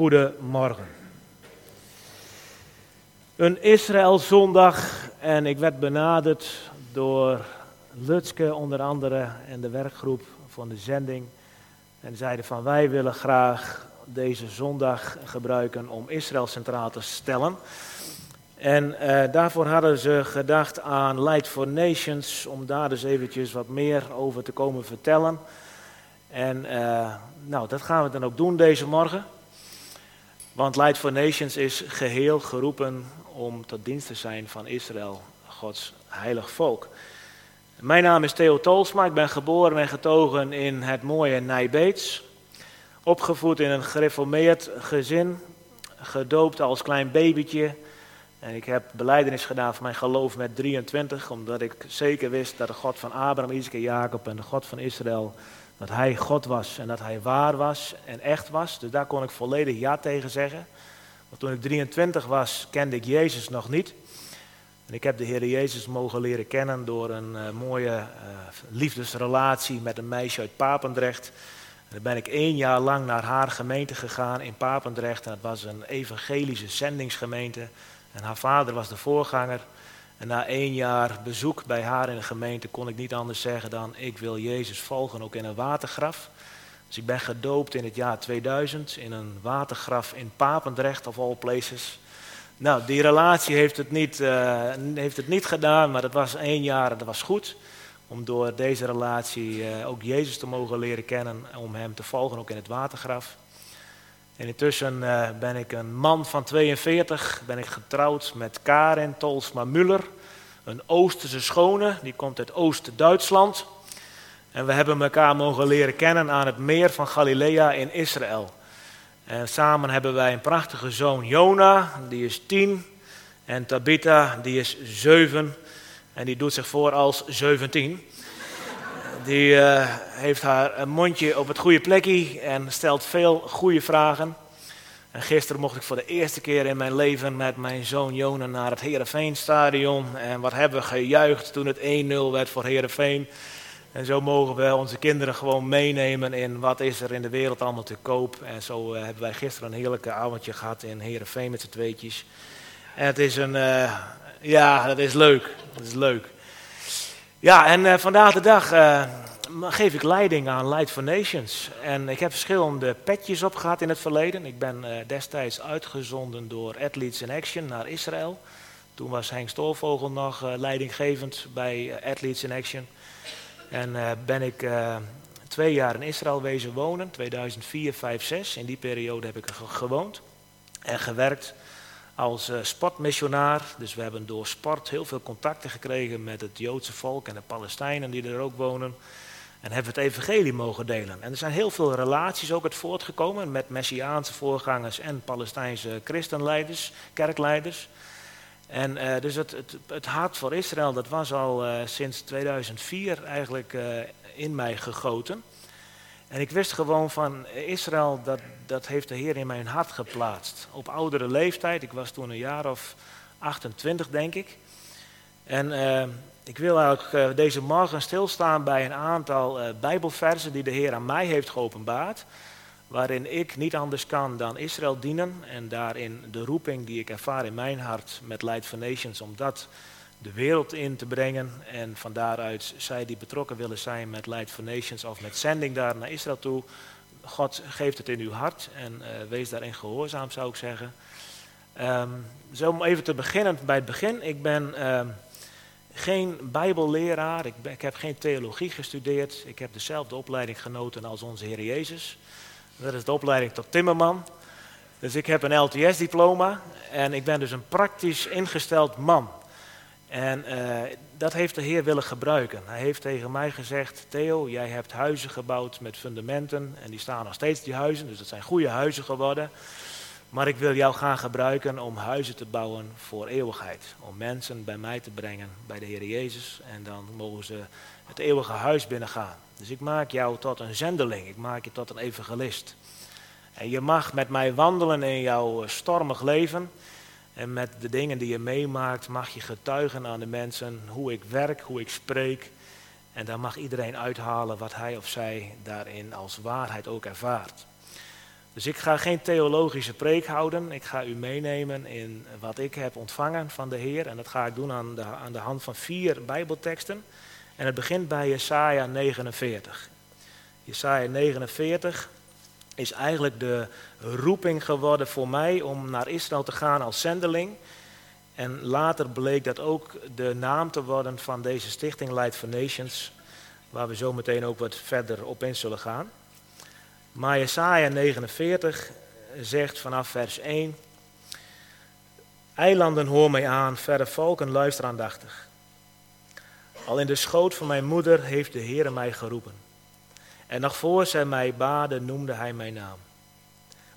Goedemorgen. Een Israël-zondag en ik werd benaderd door Lutske onder andere en de werkgroep van de zending. En zeiden van wij willen graag deze zondag gebruiken om Israël centraal te stellen. En eh, daarvoor hadden ze gedacht aan Light for Nations, om daar dus eventjes wat meer over te komen vertellen. En eh, nou, dat gaan we dan ook doen deze morgen. Want Light for Nations is geheel geroepen om tot dienst te zijn van Israël, Gods heilig volk. Mijn naam is Theo Tolsma, ik ben geboren en getogen in het mooie Nijbeets. Opgevoed in een gereformeerd gezin, gedoopt als klein babytje. En ik heb beleidenis gedaan van mijn geloof met 23, omdat ik zeker wist dat de God van Abraham, Isaac en Jacob en de God van Israël, dat hij God was en dat hij waar was en echt was. Dus daar kon ik volledig ja tegen zeggen. Want toen ik 23 was, kende ik Jezus nog niet. En ik heb de Heer Jezus mogen leren kennen door een uh, mooie uh, liefdesrelatie met een meisje uit Papendrecht. En dan ben ik één jaar lang naar haar gemeente gegaan in Papendrecht. En dat was een evangelische zendingsgemeente. En haar vader was de voorganger. En na één jaar bezoek bij haar in de gemeente kon ik niet anders zeggen dan: Ik wil Jezus volgen, ook in een watergraf. Dus ik ben gedoopt in het jaar 2000 in een watergraf in Papendrecht, of all places. Nou, die relatie heeft het niet, uh, heeft het niet gedaan, maar dat was één jaar en dat was goed. Om door deze relatie uh, ook Jezus te mogen leren kennen, om hem te volgen ook in het watergraf. En intussen uh, ben ik een man van 42, ben ik getrouwd met Karin Tolsma Muller, een Oosterse schone, die komt uit Oost-Duitsland. En we hebben elkaar mogen leren kennen aan het meer van Galilea in Israël. En samen hebben wij een prachtige zoon Jona, die is tien. En Tabitha, die is zeven. En die doet zich voor als zeventien. Die uh, heeft haar mondje op het goede plekje en stelt veel goede vragen. En gisteren mocht ik voor de eerste keer in mijn leven met mijn zoon Jona naar het Heerenveen-stadion. En wat hebben we gejuicht toen het 1-0 werd voor Heerenveen. En zo mogen we onze kinderen gewoon meenemen in wat is er in de wereld allemaal te koop. En zo uh, hebben wij gisteren een heerlijke avondje gehad in Heerenveen met z'n tweetjes. En het is een, uh, ja, dat is leuk. Dat is leuk. Ja, en uh, vandaag de dag geef ik leiding aan Light for Nations. En ik heb verschillende petjes opgehad in het verleden. Ik ben destijds uitgezonden door Athletes in Action naar Israël. Toen was Henk Stoorvogel nog leidinggevend bij Athletes in Action. En ben ik twee jaar in Israël wezen wonen, 2004, 5, 6. In die periode heb ik gewoond en gewerkt als uh, sportmissionaar. Dus we hebben door sport heel veel contacten gekregen met het Joodse volk en de Palestijnen die er ook wonen. En hebben het evangelie mogen delen. En er zijn heel veel relaties ook uit voortgekomen met Messiaanse voorgangers en Palestijnse christenleiders, kerkleiders. En uh, dus het, het, het, hart voor Israël, dat was al uh, sinds 2004 eigenlijk in mij gegoten. En ik wist gewoon van Israël, dat, dat heeft de Heer in mijn hart geplaatst. Op oudere leeftijd, ik was toen een jaar of 28 denk ik. En ik wil eigenlijk deze morgen stilstaan bij een aantal bijbelversen die de Heer aan mij heeft geopenbaard waarin ik niet anders kan dan Israël dienen en daarin de roeping die ik ervaar in mijn hart met Light for Nations, om dat de wereld in te brengen en van daaruit zij die betrokken willen zijn met Light for Nations of met zending daar naar Israël toe, God geeft het in uw hart en uh, wees daarin gehoorzaam zou ik zeggen. Um, zo om even te beginnen bij het begin. Ik ben um, geen bijbelleraar, ik, ik heb geen theologie gestudeerd, ik heb dezelfde opleiding genoten als onze Heer Jezus. Dat is de opleiding tot timmerman. Dus ik heb een LTS-diploma en ik ben dus een praktisch ingesteld man. En uh, dat heeft de Heer willen gebruiken. Hij heeft tegen mij gezegd: Theo, jij hebt huizen gebouwd met fundamenten. En die staan nog steeds, die huizen. Dus dat zijn goede huizen geworden. Maar ik wil jou gaan gebruiken om huizen te bouwen voor eeuwigheid. Om mensen bij mij te brengen, bij de Heer Jezus. En dan mogen ze het eeuwige huis binnengaan. Dus ik maak jou tot een zendeling, ik maak je tot een evangelist. En je mag met mij wandelen in jouw stormig leven. En met de dingen die je meemaakt, mag je getuigen aan de mensen hoe ik werk, hoe ik spreek. En dan mag iedereen uithalen wat hij of zij daarin als waarheid ook ervaart. Dus ik ga geen theologische preek houden. Ik ga u meenemen in wat ik heb ontvangen van de Heer. En dat ga ik doen aan de, aan de hand van vier Bijbelteksten. En het begint bij Jesaja 49. Jesaja 49 is eigenlijk de roeping geworden voor mij om naar Israël te gaan als zendeling. En later bleek dat ook de naam te worden van deze stichting Light for Nations, waar we zo meteen ook wat verder op in zullen gaan. Maar Jesaja 49 zegt vanaf vers 1, Eilanden hoor mij aan, verre volken luister aandachtig. Al in de schoot van mijn moeder heeft de Heere mij geroepen. En nog voor zij mij baden noemde hij mijn naam.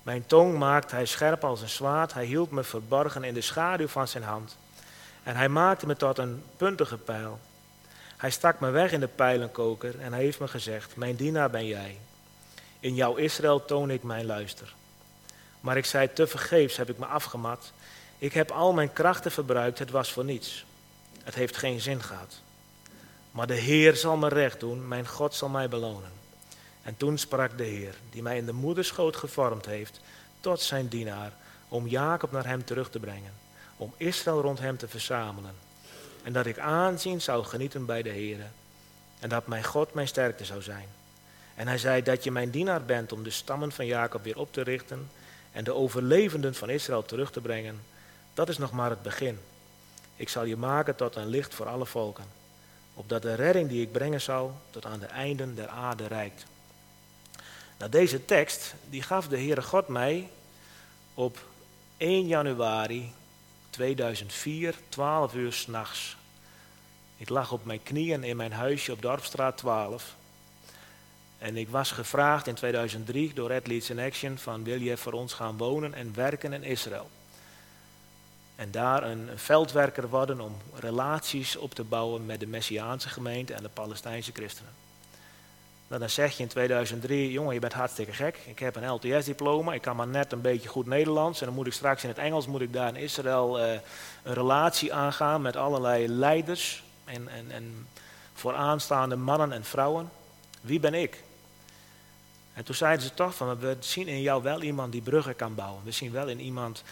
Mijn tong maakte hij scherp als een zwaard, hij hield me verborgen in de schaduw van zijn hand. En hij maakte me tot een puntige pijl. Hij stak me weg in de pijlenkoker en hij heeft me gezegd, mijn dienaar ben jij. In jouw Israël toon ik mijn luister. Maar ik zei, te vergeefs heb ik me afgemat. Ik heb al mijn krachten verbruikt, het was voor niets. Het heeft geen zin gehad. Maar de Heer zal me recht doen, mijn God zal mij belonen. En toen sprak de Heer, die mij in de moederschoot gevormd heeft, tot zijn dienaar, om Jacob naar hem terug te brengen, om Israël rond hem te verzamelen. En dat ik aanzien zou genieten bij de Heer, en dat mijn God mijn sterkte zou zijn. En hij zei dat je mijn dienaar bent om de stammen van Jacob weer op te richten en de overlevenden van Israël terug te brengen. Dat is nog maar het begin. Ik zal je maken tot een licht voor alle volken, opdat de redding die ik brengen zal tot aan de einden der aarde reikt. Nou, deze tekst die gaf de Heere God mij op 1 januari 2004, 12 uur s'nachts. Ik lag op mijn knieën in mijn huisje op Dorpstraat 12. En ik was gevraagd in 2003 door Red Leads in Action van wil je voor ons gaan wonen en werken in Israël. En daar een veldwerker worden om relaties op te bouwen met de Messiaanse gemeente en de Palestijnse christenen. Nou, dan zeg je in 2003, jongen, je bent hartstikke gek. Ik heb een LTS-diploma, ik kan maar net een beetje goed Nederlands. En dan moet ik straks in het Engels, moet ik daar in Israël uh, een relatie aangaan met allerlei leiders en, en, en vooraanstaande mannen en vrouwen. Wie ben ik? En toen zeiden ze toch van, we zien in jou wel iemand die bruggen kan bouwen. We zien wel in iemand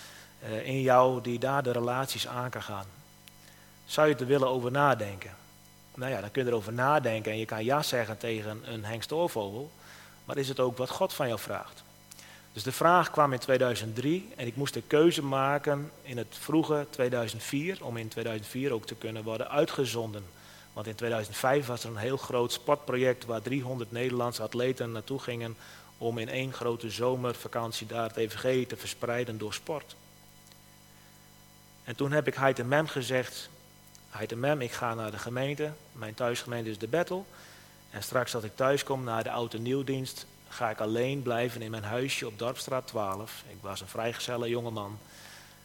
uh, in jou die daar de relaties aan kan gaan. Zou je er willen over nadenken? Nou ja, dan kun je erover nadenken en je kan ja zeggen tegen een hengstoorvogel. Maar is het ook wat God van jou vraagt? Dus de vraag kwam in 2003 en ik moest de keuze maken in het vroege 2004 om in 2004 ook te kunnen worden uitgezonden. Want in 2005 was er een heel groot sportproject waar 300 Nederlandse atleten naartoe gingen om in één grote zomervakantie daar het EVG te verspreiden door sport. En toen heb ik Heid Mem gezegd, Heid Mem, ik ga naar de gemeente, mijn thuisgemeente is de Battle. En straks als ik thuis kom naar de oude nieuwdienst, ga ik alleen blijven in mijn huisje op Dorpstraat 12. Ik was een vrijgezelle jongeman.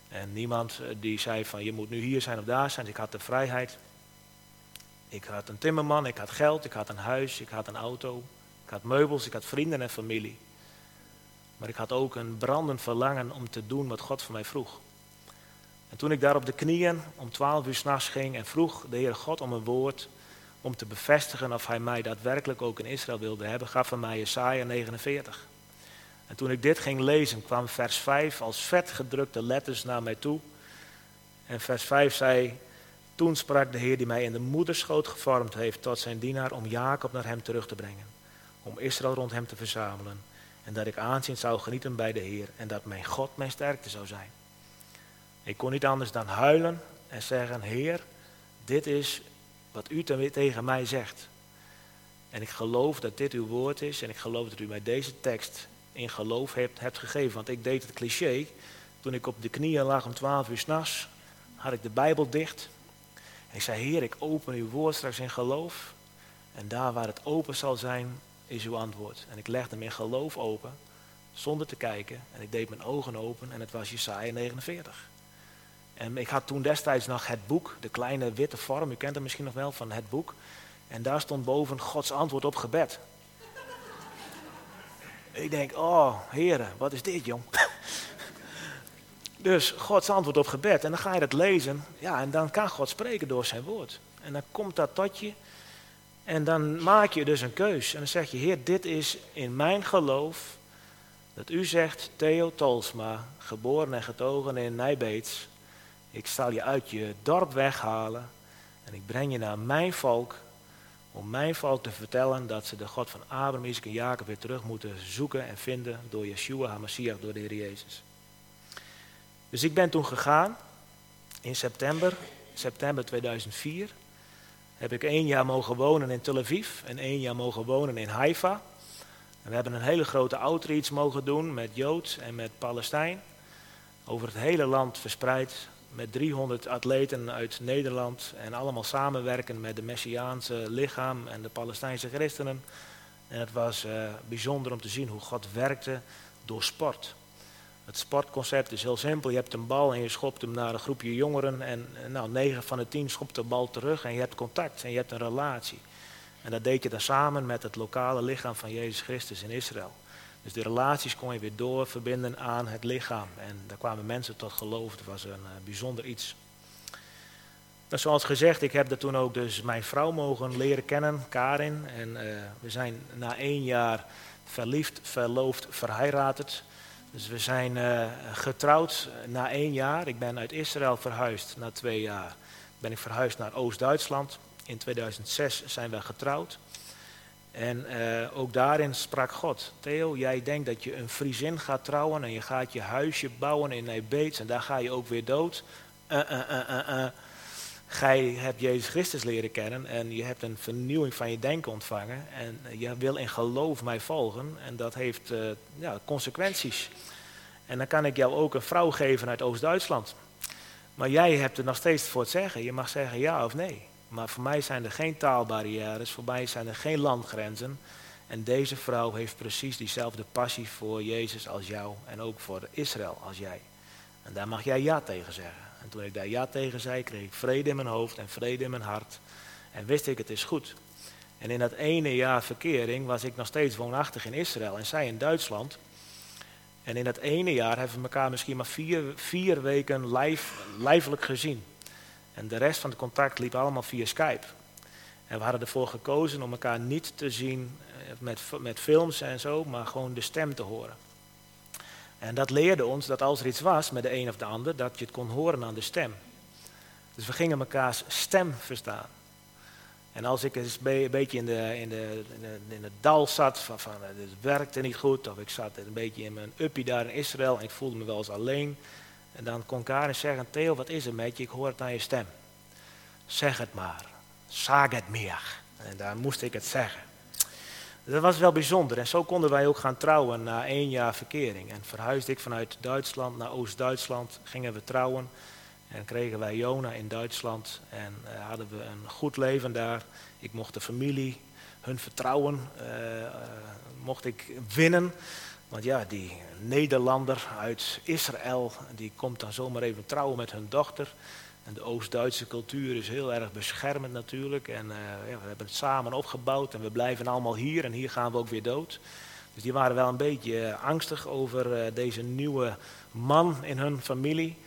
En niemand eh, die zei van je moet nu hier zijn of daar zijn. Ik had de vrijheid. Ik had een timmerman, ik had geld, ik had een huis, ik had een auto. Ik had meubels, ik had vrienden en familie. Maar ik had ook een brandend verlangen om te doen wat God van mij vroeg. En toen ik daar op de knieën om twaalf uur s'nachts ging en vroeg de Heer God om een woord om te bevestigen of hij mij daadwerkelijk ook in Israël wilde hebben, gaf hij mij Jesaja 49. En toen ik dit ging lezen, kwam vers 5 als vet gedrukte letters naar mij toe. En vers 5 zei, toen sprak de Heer die mij in de moederschoot gevormd heeft tot zijn dienaar om Jacob naar hem terug te brengen. Om Israël rond hem te verzamelen. En dat ik aanzien zou genieten bij de Heer en dat mijn God mijn sterkte zou zijn. Ik kon niet anders dan huilen en zeggen, Heer, dit is wat u tegen mij zegt. En ik geloof dat dit uw woord is en ik geloof dat u mij deze tekst in geloof hebt, gegeven. Want ik deed het cliché, toen ik op de knieën lag om twaalf uur s'nachts, had ik de Bijbel dicht. En ik zei, Heer, ik open uw woord straks in geloof. En daar waar het open zal zijn, is uw antwoord. En ik legde hem in geloof open, zonder te kijken. En ik deed mijn ogen open en het was Jesaja 49. En ik had toen destijds nog het boek, de kleine witte vorm, u kent het misschien nog wel van het boek. En daar stond boven Gods antwoord op gebed. ik denk, oh heren, wat is dit jong? dus Gods antwoord op gebed. En dan ga je dat lezen. Ja, en dan kan God spreken door zijn woord. En dan komt dat tot je. En dan maak je dus een keus. En dan zeg je, Heer, dit is in mijn geloof Dat u zegt, Theo Tolsma, geboren en getogen in Nijbeets, ik zal je uit je dorp weghalen en ik breng je naar mijn volk om mijn volk te vertellen dat ze de God van Abraham, Isaac en Jacob weer terug moeten zoeken en vinden door Yeshua HaMashiach, door de Heer Jezus. Dus ik ben toen gegaan in september, september 2004. Heb ik één jaar mogen wonen in Tel Aviv en één jaar mogen wonen in Haifa. En we hebben een hele grote outreach mogen doen met Joods en met Palestijn. Over het hele land verspreid met 300 atleten uit Nederland en allemaal samenwerken met de Messiaanse lichaam en de Palestijnse christenen. En het was uh, bijzonder om te zien hoe God werkte door sport. Het sportconcept is heel simpel. Je hebt een bal en je schopt hem naar een groepje jongeren. En nou, 9 van de 10 schopt de bal terug en je hebt contact en je hebt een relatie. En dat deed je dan samen met het lokale lichaam van Jezus Christus in Israël. Dus de relaties kon je weer doorverbinden aan het lichaam. En daar kwamen mensen tot geloof. Het was een uh, bijzonder iets. Nou, zoals gezegd, ik heb daar toen ook dus mijn vrouw mogen leren kennen, Karin. En uh, we zijn na één jaar verliefd, verloofd, verheiratet. Dus we zijn uh, getrouwd na één jaar. Ik ben uit Israël verhuisd na twee jaar. Ben ik verhuisd naar Oost-Duitsland. In 2006 zijn we getrouwd. En uh, ook daarin sprak God. Theo, jij denkt dat je een Friesin gaat trouwen en je gaat je huisje bouwen in Nijbeets en daar ga je ook weer dood. Uh, Gij hebt Jezus Christus leren kennen en je hebt een vernieuwing van je denken ontvangen. En je wil in geloof mij volgen en dat heeft ja, consequenties. En dan kan ik jou ook een vrouw geven uit Oost-Duitsland. Maar jij hebt er nog steeds voor het zeggen. Je mag zeggen ja of nee. Maar voor mij zijn er geen taalbarrières, voor mij zijn er geen landgrenzen. En deze vrouw heeft precies diezelfde passie voor Jezus als jou en ook voor Israël als jij. En daar mag jij ja tegen zeggen. En toen ik daar ja tegen zei, kreeg ik vrede in mijn hoofd en vrede in mijn hart. En wist ik, het is goed. En in dat ene jaar verkering was ik nog steeds woonachtig in Israël en zij in Duitsland. En in dat ene jaar hebben we elkaar misschien maar vier, vier weken lijf, lijfelijk gezien. En de rest van het contact liep allemaal via Skype. En we hadden ervoor gekozen om elkaar niet te zien eh, met, met films en zo, maar gewoon de stem te horen. En dat leerde ons dat als er iets was met de een of de ander, dat je het kon horen aan de stem. Dus we gingen mekaars stem verstaan. En als ik eens een beetje in, de, in, de, in, het dal zat, van, van het werkte niet goed, of ik zat een beetje in mijn uppie daar in Israël en ik voelde me wel eens alleen, en dan kon Karin zeggen, Theo, wat is er met je? Ik hoor het aan je stem. Zeg het maar. Sag het meer. En daar moest ik het zeggen. Dat was wel bijzonder. En zo konden wij ook gaan trouwen na één jaar verkering. En verhuisde ik vanuit Duitsland naar Oost-Duitsland. Gingen we trouwen. En kregen wij Jona in Duitsland. En uh, hadden we een goed leven daar. Ik mocht de familie, hun vertrouwen, uh, uh, mocht ik winnen. Want ja, die Nederlander uit Israël, die komt dan zomaar even trouwen met hun dochter. En de Oost-Duitse cultuur is heel erg beschermend natuurlijk. En uh, ja, we hebben het samen opgebouwd en we blijven allemaal hier en hier gaan we ook weer dood. Dus die waren wel een beetje uh, angstig over uh, deze nieuwe man in hun familie.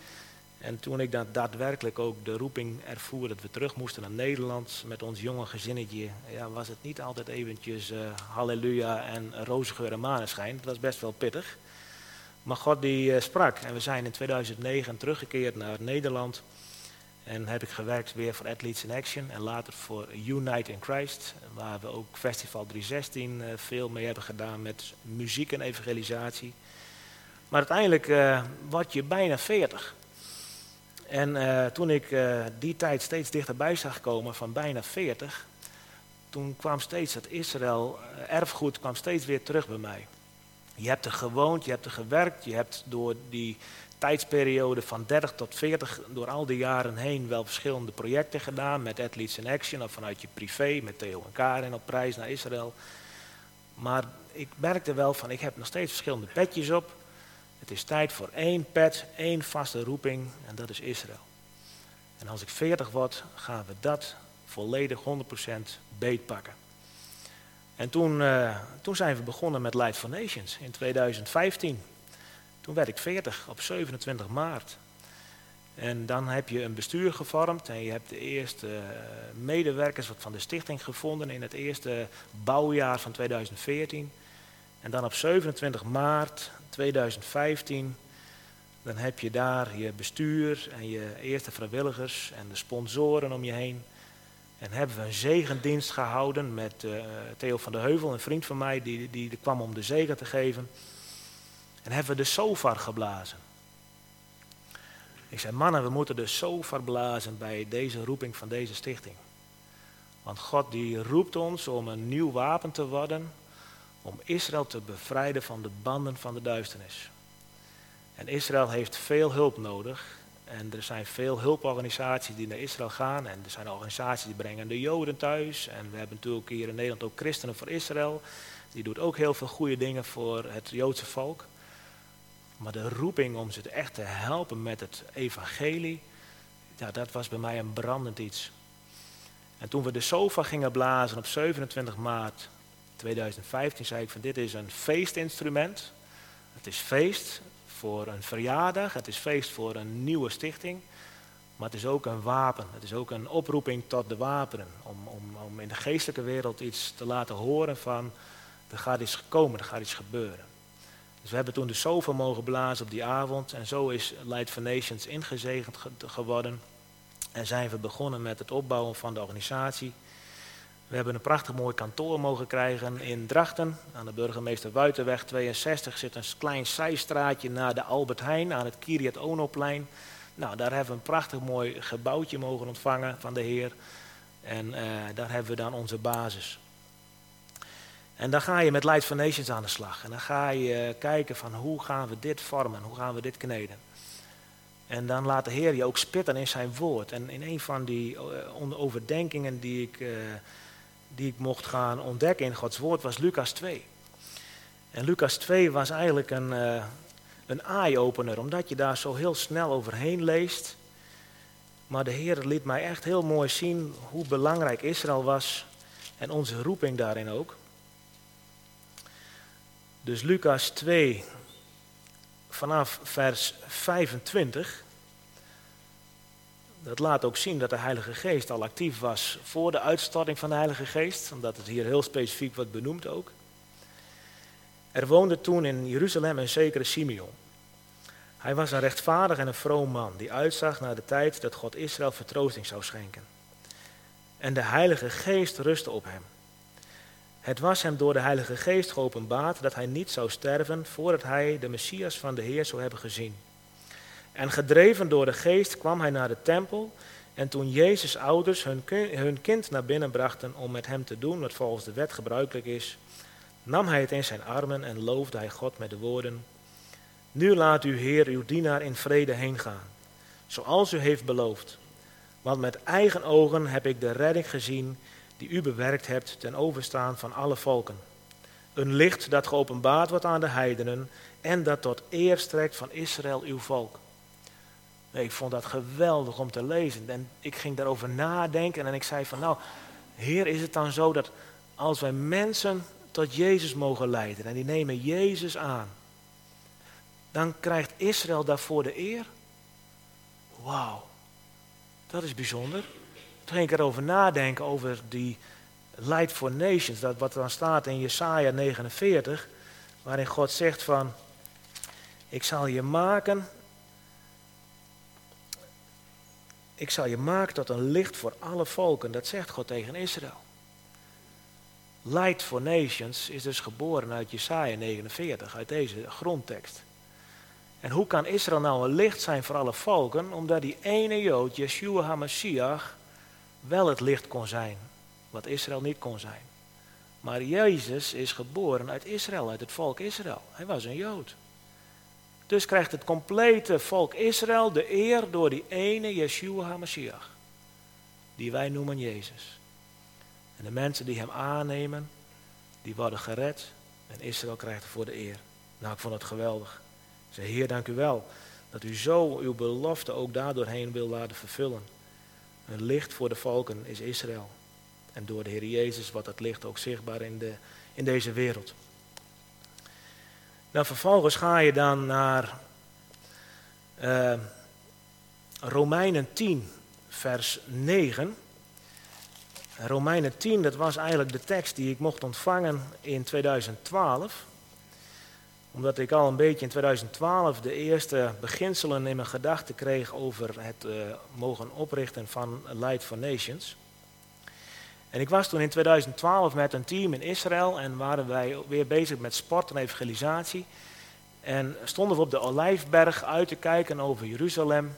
En toen ik dan daadwerkelijk ook de roeping ervoer dat we terug moesten naar Nederland met ons jonge gezinnetje, ja, was het niet altijd eventjes uh, halleluja en roze geur en maneschijn. Het was best wel pittig. Maar God die uh, sprak en we zijn in 2009 teruggekeerd naar Nederland. En heb ik gewerkt weer voor Athletes in Action en later voor Unite in Christ, waar we ook Festival 316 uh, veel mee hebben gedaan met muziek en evangelisatie. Maar uiteindelijk word je bijna 40. En uh, toen ik uh, die tijd steeds dichterbij zag komen, van bijna 40, toen kwam steeds dat Israël uh, erfgoed kwam steeds weer terug bij mij. Je hebt er gewoond, je hebt er gewerkt, je hebt door die tijdsperiode van 30 tot 40, door al die jaren heen wel verschillende projecten gedaan met Athletes in Action of vanuit je privé, met Theo en Karen op reis naar Israël. Maar ik merkte wel van, ik heb nog steeds verschillende petjes op. Het is tijd voor één pet, één vaste roeping en dat is Israël. En als ik 40 word, gaan we dat volledig 100% beetpakken. En toen, uh, toen zijn we begonnen met Light for Nations in 2015. Toen werd ik 40 op 27 maart. En dan heb je een bestuur gevormd en je hebt de eerste uh, medewerkers van de stichting gevonden in het eerste bouwjaar van 2014. En dan op 27 maart 2015, dan heb je daar je bestuur en je eerste vrijwilligers en de sponsoren om je heen. En hebben we een zegendienst gehouden met uh, Theo van der Heuvel, een vriend van mij, die, die, die kwam om de zegen te geven. En hebben we de sofar geblazen. Ik zei, mannen, we moeten de sofar blazen bij deze roeping van deze stichting. Want God die roept ons om een nieuw wapen te worden, om Israël te bevrijden van de banden van de duisternis. En Israël heeft veel hulp nodig. En er zijn veel hulporganisaties die naar Israël gaan. En er zijn organisaties die brengen de Joden thuis. En we hebben natuurlijk hier in Nederland ook Christenen voor Israël. Die doet ook heel veel goede dingen voor het Joodse volk. Maar de roeping om ze echt te helpen met het evangelie, ja, dat was bij mij een brandend iets. En toen we de sofa gingen blazen op 27 maart 2015, zei ik van dit is een feestinstrument. Het is feest voor een verjaardag, het is feest voor een nieuwe stichting. Maar het is ook een wapen, het is ook een oproeping tot de wapenen. Om, om, om in de geestelijke wereld iets te laten horen van er gaat iets komen, er gaat iets gebeuren. Dus we hebben toen de sofa mogen blazen op die avond. En zo is Light for Nations ingezegend geworden. En zijn we begonnen met het opbouwen van de organisatie. We hebben een prachtig mooi kantoor mogen krijgen in Drachten. Aan de burgemeester Buitenweg 62 zit een klein zijstraatje naar de Albert Heijn aan het Kiryat Onoplein. Nou, daar hebben we een prachtig mooi gebouwtje mogen ontvangen van de Heer. En eh, daar hebben we dan onze basis. En dan ga je met Light for Nations aan de slag. En dan ga je kijken van hoe gaan we dit vormen, hoe gaan we dit kneden. En dan laat de Heer je ook spitten in zijn woord. En in een van die uh, overdenkingen die ik, die ik mocht gaan ontdekken in Gods woord was Lucas 2. En Lucas 2 was eigenlijk een, uh, een eye-opener, omdat je daar zo heel snel overheen leest. Maar de Heer liet mij echt heel mooi zien hoe belangrijk Israël was en onze roeping daarin ook. Dus Lucas 2, vanaf vers 25. Dat laat ook zien dat de Heilige Geest al actief was voor de uitstorting van de Heilige Geest, omdat het hier heel specifiek wordt benoemd ook. Er woonde toen in Jeruzalem een zekere Simeon. Hij was een rechtvaardig en een vroom man die uitzag naar de tijd dat God Israël vertroosting zou schenken. En de Heilige Geest rustte op hem. Het was hem door de Heilige Geest geopenbaard dat hij niet zou sterven voordat hij de Messias van de Heer zou hebben gezien. En gedreven door de Geest kwam hij naar de tempel. En toen Jezus' ouders hun, kind naar binnen brachten om met hem te doen wat volgens de wet gebruikelijk is, nam hij het in zijn armen en loofde hij God met de woorden: Nu laat u Heer uw dienaar in vrede heen gaan, zoals u heeft beloofd. Want met eigen ogen heb ik de redding gezien die u bewerkt hebt ten overstaan van alle volken. Een licht dat geopenbaard wordt aan de heidenen en dat tot eer strekt van Israël uw volk. Nee, ik vond dat geweldig om te lezen. En ik ging daarover nadenken en ik zei van nou, Heer, is het dan zo dat als wij mensen tot Jezus mogen leiden en die nemen Jezus aan, dan krijgt Israël daarvoor de eer? Wauw, dat is bijzonder. Toen ging ik erover nadenken, over die Light for Nations, dat wat dan staat in Jesaja 49, waarin God zegt van, ik zal je maken, ik zal je maken tot een licht voor alle volken, dat zegt God tegen Israël. Light for Nations is dus geboren uit Jesaja 49, uit deze grondtekst. En hoe kan Israël nou een licht zijn voor alle volken? Omdat die ene Jood, Yeshua HaMashiach, wel het licht kon zijn, wat Israël niet kon zijn. Maar Jezus is geboren uit Israël, uit het volk Israël. Hij was een Jood. Dus krijgt het complete volk Israël de eer door die ene Yeshua HaMashiach, die wij noemen Jezus. En de mensen die hem aannemen, die worden gered en Israël krijgt ervoor de eer. Nou, ik vond het geweldig. Ik zei, Heer, dank u wel dat u zo uw belofte ook daardoorheen wil laten vervullen. Een licht voor de volken is Israël. En door de Heer Jezus wordt dat licht ook zichtbaar in, de, in deze wereld. Nou, vervolgens ga je dan naar uh, Romeinen 10, vers 9. Romeinen 10, dat was eigenlijk de tekst die ik mocht ontvangen in 2012. Omdat ik al een beetje in 2012 de eerste beginselen in mijn gedachten kreeg over het uh, mogen oprichten van Light for Nations. En ik was toen in 2012 met een team in Israël en waren wij weer bezig met sport en evangelisatie. En stonden we op de Olijfberg uit te kijken over Jeruzalem.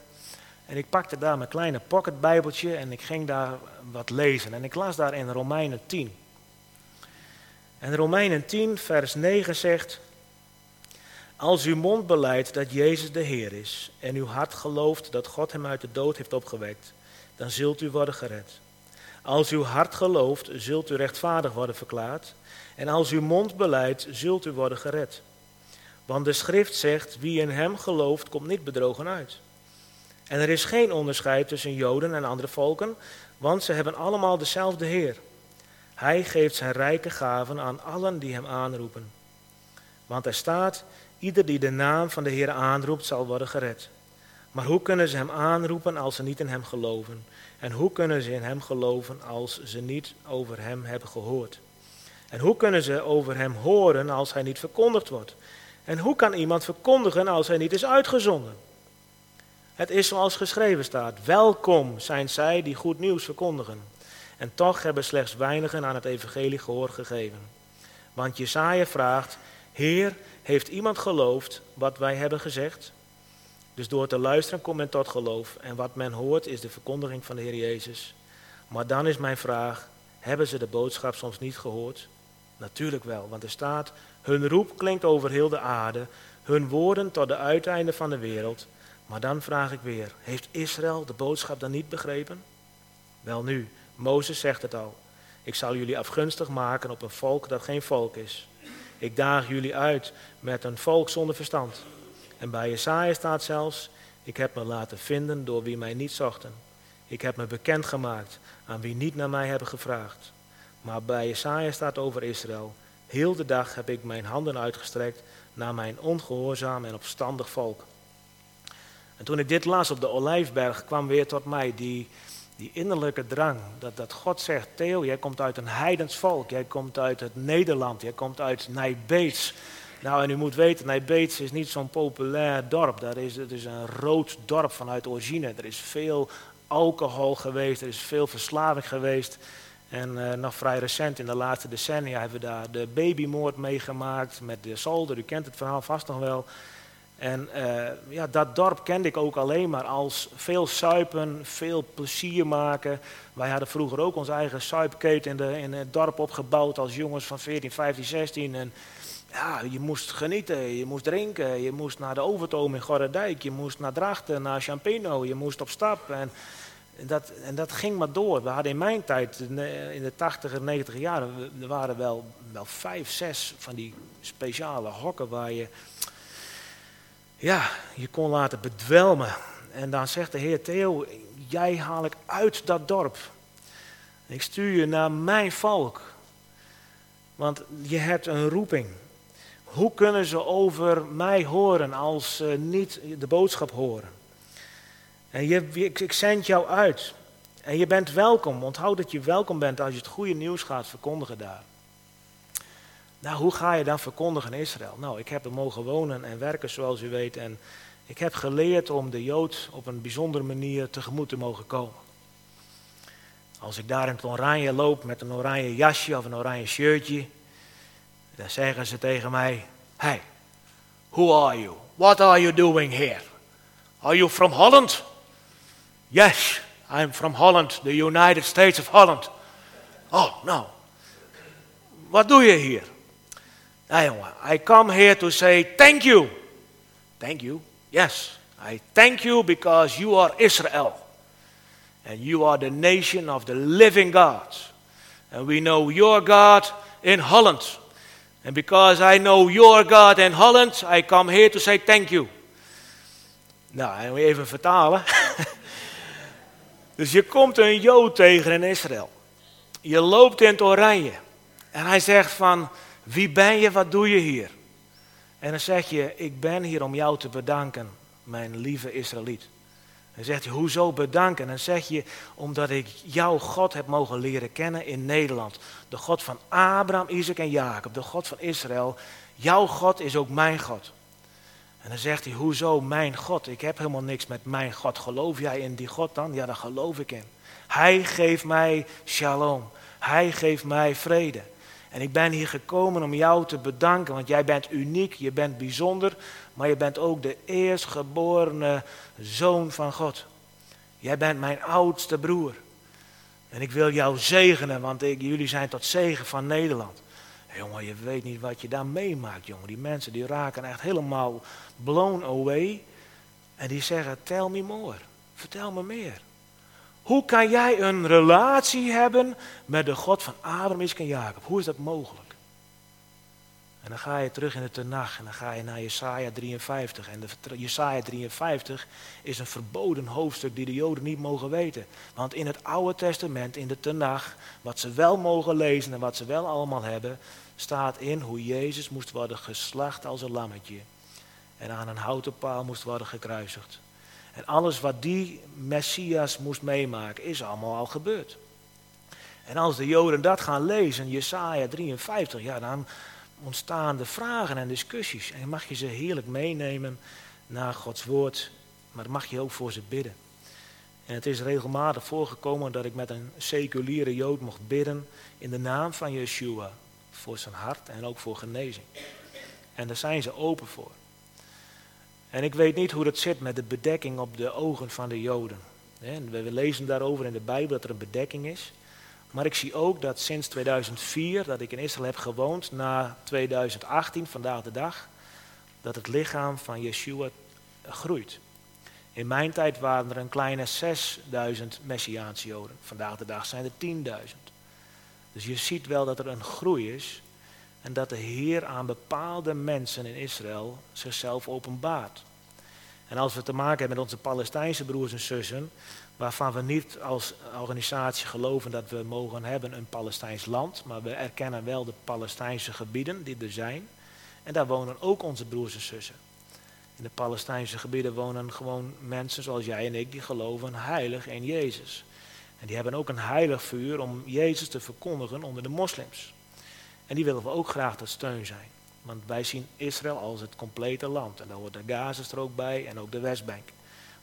En ik pakte daar mijn kleine pocketbijbeltje en ik ging daar wat lezen. En ik las daar in Romeinen 10. En Romeinen 10, vers 9 zegt: Als uw mond beleidt dat Jezus de Heer is en uw hart gelooft dat God hem uit de dood heeft opgewekt, dan zult u worden gered. Als uw hart gelooft, zult u rechtvaardig worden verklaard. En als uw mond beleidt, zult u worden gered. Want de schrift zegt, wie in hem gelooft, komt niet bedrogen uit. En er is geen onderscheid tussen Joden en andere volken, want ze hebben allemaal dezelfde Heer. Hij geeft zijn rijke gaven aan allen die hem aanroepen. Want er staat, ieder die de naam van de Heer aanroept, zal worden gered. Maar hoe kunnen ze hem aanroepen als ze niet in hem geloven? En hoe kunnen ze in hem geloven als ze niet over hem hebben gehoord? En hoe kunnen ze over hem horen als hij niet verkondigd wordt? En hoe kan iemand verkondigen als hij niet is uitgezonden? Het is zoals geschreven staat: Welkom zijn zij die goed nieuws verkondigen. En toch hebben slechts weinigen aan het evangelie gehoor gegeven. Want Jesaja vraagt: Heer, heeft iemand geloofd wat wij hebben gezegd? Dus door te luisteren komt men tot geloof. En wat men hoort is de verkondiging van de Heer Jezus. Maar dan is mijn vraag: hebben ze de boodschap soms niet gehoord? Natuurlijk wel, want er staat: hun roep klinkt over heel de aarde, hun woorden tot de uiteinden van de wereld. Maar dan vraag ik weer: heeft Israël de boodschap dan niet begrepen? Wel nu, Mozes zegt het al. Ik zal jullie afgunstig maken op een volk dat geen volk is. Ik daag jullie uit met een volk zonder verstand. En bij Jesaja staat zelfs, ik heb me laten vinden door wie mij niet zochten. Ik heb me bekendgemaakt aan wie niet naar mij hebben gevraagd. Maar bij Jesaja staat over Israël, heel de dag heb ik mijn handen uitgestrekt naar mijn ongehoorzaam en opstandig volk. En toen ik dit las op de Olijfberg, kwam weer tot mij die, die innerlijke drang. Dat, dat God zegt, Theo, jij komt uit een heidens volk. Jij komt uit het Nederland. Jij komt uit Nijbeets. Nou, en u moet weten, Nijbeets is niet zo'n populair dorp. Daar is, het is een rood dorp vanuit origine. Er is veel alcohol geweest, er is veel verslaving geweest. En uh, nog vrij recent, in de laatste decennia, hebben we daar de babymoord meegemaakt met de zolder. U kent het verhaal vast nog wel. En uh, ja, dat dorp kende ik ook alleen maar als veel suipen, veel plezier maken. Wij hadden vroeger ook onze eigen suipketen in, de, in het dorp opgebouwd als jongens van 14, 15, 16. En ja, je moest genieten, je moest drinken, je moest naar de Overtoom in Gorredijk, je moest naar Drachten, naar Champino, je moest op stap. En dat, en dat ging maar door. We hadden in mijn tijd, in de 80 en 90 jaren, er waren wel, wel vijf, zes van die speciale hokken waar je ja, je kon laten bedwelmen. En dan zegt de Heer Theo, jij haal ik uit dat dorp. Ik stuur je naar mijn volk. Want je hebt een roeping. Hoe kunnen ze over mij horen als ze niet de boodschap horen? En je, ik, ik zend jou uit. En je bent welkom. Onthoud dat je welkom bent als je het goede nieuws gaat verkondigen daar. Nou, hoe ga je dan verkondigen in Israël? Nou, ik heb er mogen wonen en werken, zoals u weet. En ik heb geleerd om de Jood op een bijzondere manier tegemoet te mogen komen. Als ik daar in het oranje loop met een oranje jasje of een oranje shirtje, dan zeggen ze tegen mij: Hey, who are you? What are you doing here? Are you from Holland? Yes, I'm from Holland, the United States of Holland. Oh, no. Wat doe je hier? I come here to say thank you. Thank you. Yes, I thank you because you are Israel. And you are the nation of the living God. And we know your God in Holland. And because I know your God in Holland, I come here to say thank you. Nou, en even vertalen. dus je komt een Jood tegen in Israël. Je loopt in het oranje. En hij zegt van, wie ben je, wat doe je hier? En dan zeg je, ik ben hier om jou te bedanken, mijn lieve Israëliet. Dan zegt hij, hoezo bedanken? En dan zeg je, omdat ik jouw God heb mogen leren kennen in Nederland. De God van Abraham, Isaac en Jacob, de God van Israël. jouw God is ook mijn God. En dan zegt hij, hoezo mijn God? Ik heb helemaal niks met mijn God. Geloof jij in die God dan? Ja, daar geloof ik in. Hij geeft mij shalom. Hij geeft mij vrede. En ik ben hier gekomen om jou te bedanken, want jij bent uniek, je bent bijzonder, maar je bent ook de eerstgeborene zoon van God. Jij bent mijn oudste broer. En ik wil jou zegenen, want jullie zijn tot zegen van Nederland. jongen, je weet niet wat je daar meemaakt, jongen. Die mensen die raken echt helemaal blown away. En die zeggen, tell me more. Vertel me meer. Hoe kan jij een relatie hebben met de God van Abraham, Isaac en Jacob? Hoe is dat mogelijk? En dan ga je terug in de Tenach en dan ga je naar Jesaja 53. En de, Jesaja 53 is een verboden hoofdstuk die de Joden niet mogen weten. Want in het Oude Testament, in de Tenach, wat ze wel mogen lezen en wat ze wel allemaal hebben, staat in hoe Jezus moest worden geslacht als een lammetje. En aan een houten paal moest worden gekruisigd. En alles wat die Messias moest meemaken, is allemaal al gebeurd. En als de Joden dat gaan lezen, Jesaja 53, ja, dan ontstaan de vragen en discussies. En mag je ze heerlijk meenemen naar Gods woord, maar mag je ook voor ze bidden. En het is regelmatig voorgekomen dat ik met een seculiere Jood mocht bidden in de naam van Yeshua. Voor zijn hart en ook voor genezing. En daar zijn ze open voor. En ik weet niet hoe het zit met de bedekking op de ogen van de Joden. We lezen daarover in de Bijbel dat er een bedekking is. Maar ik zie ook dat sinds 2004, dat ik in Israël heb gewoond, na 2018, vandaag de dag, dat het lichaam van Yeshua groeit. In mijn tijd waren er een kleine 6000 Messiaanse Joden. Vandaag de dag zijn er 10.000. Dus je ziet wel dat er een groei is en dat de Heer aan bepaalde mensen in Israël zichzelf openbaart. En als we te maken hebben met onze Palestijnse broers en zussen, waarvan we niet als organisatie geloven dat we mogen hebben een Palestijns land, maar we erkennen wel de Palestijnse gebieden die er zijn. En daar wonen ook onze broers en zussen. In de Palestijnse gebieden wonen gewoon mensen zoals jij en ik die geloven heilig in Jezus. En die hebben ook een heilig vuur om Jezus te verkondigen onder de moslims. En die willen we ook graag tot steun zijn. Want wij zien Israël als het complete land. En daar hoort de Gazastrook bij en ook de Westbank.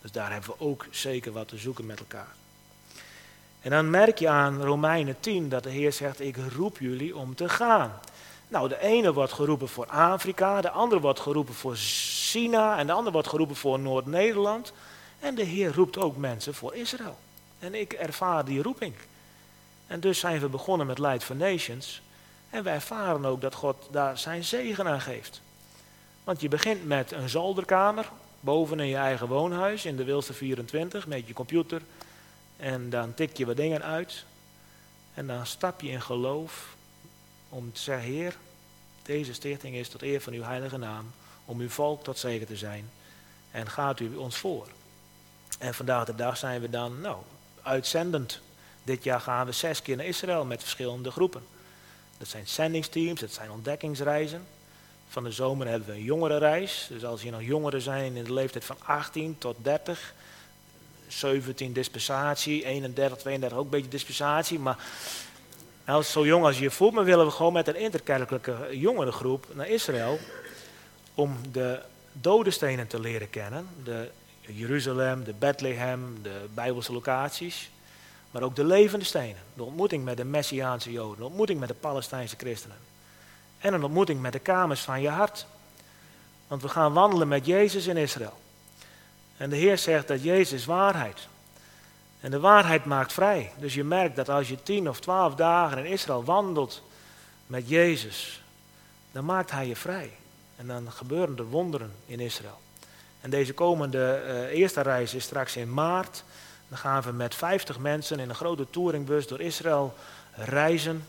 Dus daar hebben we ook zeker wat te zoeken met elkaar. En dan merk je aan Romeinen 10 dat de Heer zegt, ik roep jullie om te gaan. Nou, de ene wordt geroepen voor Afrika, de andere wordt geroepen voor China en de andere wordt geroepen voor Noord-Nederland. En de Heer roept ook mensen voor Israël. En ik ervaar die roeping. En dus zijn we begonnen met Light for Nations. En wij ervaren ook dat God daar zijn zegen aan geeft. Want je begint met een zolderkamer, boven in je eigen woonhuis, in de Wilste 24, met je computer. En dan tik je wat dingen uit. En dan stap je in geloof om te zeggen, Heer, deze stichting is tot eer van uw heilige naam, om uw volk tot zegen te zijn. En gaat u ons voor. En vandaag de dag zijn we dan, nou, uitzendend. Dit jaar gaan we zes keer naar Israël met verschillende groepen. Dat zijn zendingsteams, dat zijn ontdekkingsreizen. Van de zomer hebben we een jongerenreis. Dus als je nog jongeren zijn in de leeftijd van 18 tot 30, 17 dispensatie, 31, 32 ook een beetje dispensatie. Maar als zo jong als je je voelt, maar willen we gewoon met een interkerkelijke jongerengroep naar Israël. Om de dodenstenen te leren kennen. De Jeruzalem, de Bethlehem, de Bijbelse locaties. Maar ook de levende stenen. De ontmoeting met de Messiaanse Joden. De ontmoeting met de Palestijnse christenen. En een ontmoeting met de kamers van je hart. Want we gaan wandelen met Jezus in Israël. En de Heer zegt dat Jezus waarheid. En de waarheid maakt vrij. Dus je merkt dat als je tien of twaalf dagen in Israël wandelt met Jezus, dan maakt Hij je vrij. En dan gebeuren er wonderen in Israël. En deze komende uh, eerste reis is straks in maart. Dan gaan we met 50 mensen in een grote touringbus door Israël reizen.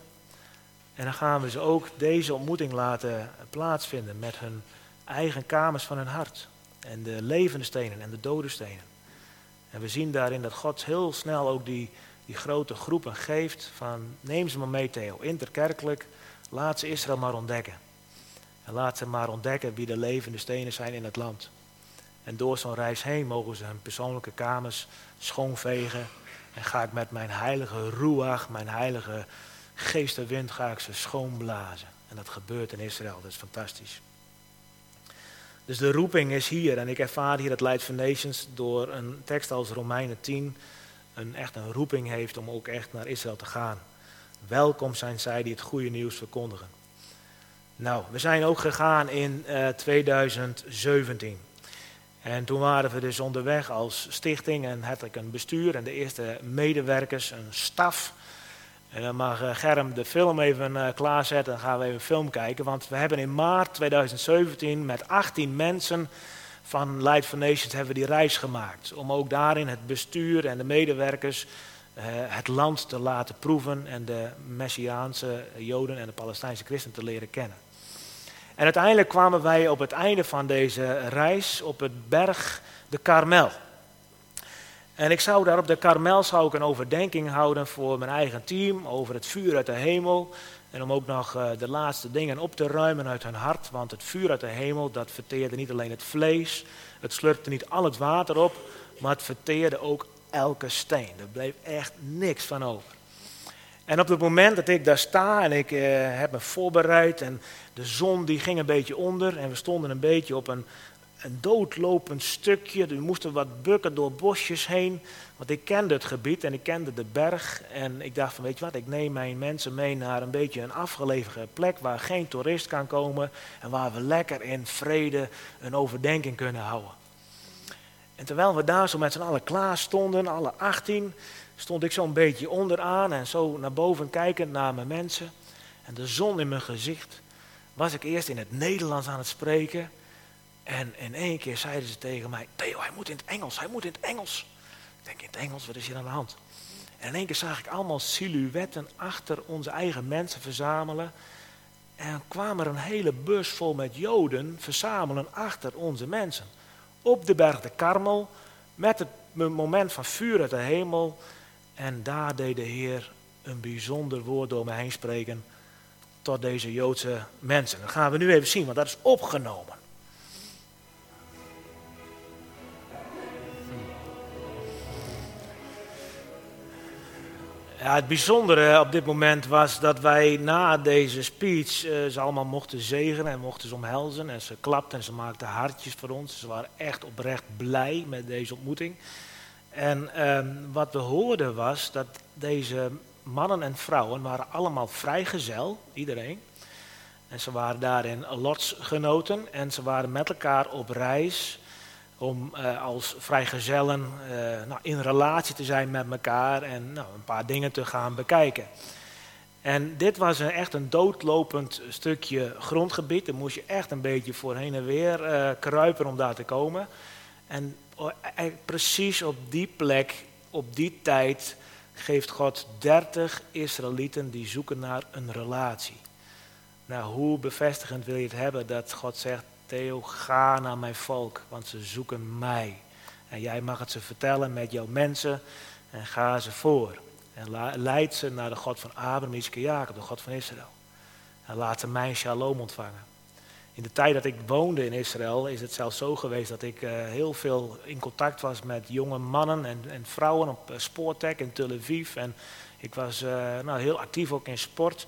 En dan gaan we ze ook deze ontmoeting laten plaatsvinden met hun eigen kamers van hun hart. En de levende stenen en de dode stenen. En we zien daarin dat God heel snel ook die, die grote groepen geeft van neem ze maar mee Theo, interkerkelijk, laat ze Israël maar ontdekken. En laat ze maar ontdekken wie de levende stenen zijn in het land. En door zo'n reis heen mogen ze hun persoonlijke kamers schoonvegen. En ga ik met mijn heilige ruach, mijn heilige geestenwind, ga ik ze schoonblazen. En dat gebeurt in Israël, dat is fantastisch. Dus de roeping is hier en ik ervaar hier het Light for Nations door een tekst als Romeinen 10 een, echt een roeping heeft om ook echt naar Israël te gaan. Welkom zijn zij die het goede nieuws verkondigen. Nou, we zijn ook gegaan in uh, eh, 2017. En toen waren we dus onderweg als stichting en had ik een bestuur en de eerste medewerkers, een staf. En dan mag eh, Germ de film even uh, klaarzetten en gaan we even film kijken. Want we hebben in maart 2017 met 18 mensen van Light for Nations hebben we die reis gemaakt. Om ook daarin het bestuur en de medewerkers uh, het land te laten proeven en de Messiaanse Joden en de Palestijnse christenen te leren kennen. En uiteindelijk kwamen wij op het einde van deze reis op het berg de Karmel. En ik zou daar op de Karmel zou ik een overdenking houden voor mijn eigen team over het vuur uit de hemel. En om ook nog uh, de laatste dingen op te ruimen uit hun hart. Want het vuur uit de hemel, dat verteerde niet alleen het vlees. Het slurpte niet al het water op. Maar het verteerde ook elke steen. Er bleef echt niks van over. En op het moment dat ik daar sta en ik uh, heb me voorbereid en de zon die ging een beetje onder en we stonden een beetje op een, een doodlopend stukje. We moesten wat bukken door bosjes heen, want ik kende het gebied en ik kende de berg. En ik dacht van weet je wat, ik neem mijn mensen mee naar een beetje een afgelegen plek waar geen toerist kan komen en waar we lekker in vrede een overdenking kunnen houden. En terwijl we daar zo met z'n allen klaar stonden, alle 18, stond ik zo'n beetje onderaan en zo naar boven kijkend naar mijn mensen. En de zon in mijn gezicht was ik eerst in het Nederlands aan het spreken. En in één keer zeiden ze tegen mij, Theo, hij moet in het Engels, hij moet in het Engels. Ik denk, in het Engels, wat is hier aan de hand? En in één keer zag ik allemaal silhouetten achter onze eigen mensen verzamelen. En kwam er een hele bus vol met Joden verzamelen achter onze mensen. Op de berg de Karmel, met het moment van vuur uit de hemel. En daar deed de Heer een bijzonder woord door me heen spreken tot deze Joodse mensen. Dat gaan we nu even zien, want dat is opgenomen. Ja, het bijzondere op dit moment was dat wij na deze speech uh, ze allemaal mochten zegenen en mochten ze omhelzen. En ze klapten en ze maakten hartjes voor ons. Ze waren echt oprecht blij met deze ontmoeting. En ehm, wat we hoorden was dat deze mannen en vrouwen waren allemaal vrijgezel, iedereen. En ze waren daarin lotsgenoten en ze waren met elkaar op reis om uh, als vrijgezellen uh, nou, in relatie te zijn met elkaar en nou, een paar dingen te gaan bekijken. En dit was een, echt een doodlopend stukje grondgebied. Daar moest je echt een beetje voor heen en weer uh, kruipen om daar te komen. En precies op die plek, op die tijd, geeft God 30 Israëlieten die zoeken naar een relatie. Nou, hoe bevestigend wil je het hebben dat God zegt, Theo, ga naar mijn volk, want ze zoeken mij. En jij mag het ze vertellen met jouw mensen en ga ze voor. En leid ze naar de God van Abraham, Isaac en Jacob, de God van Israël. En laat ze mijn shalom ontvangen. In de tijd dat ik woonde in Israël is het zelfs zo geweest dat ik uh, heel veel in contact was met jonge mannen en, en vrouwen op uh, in Tel Aviv. En ik was uh, nou, heel actief ook in sport.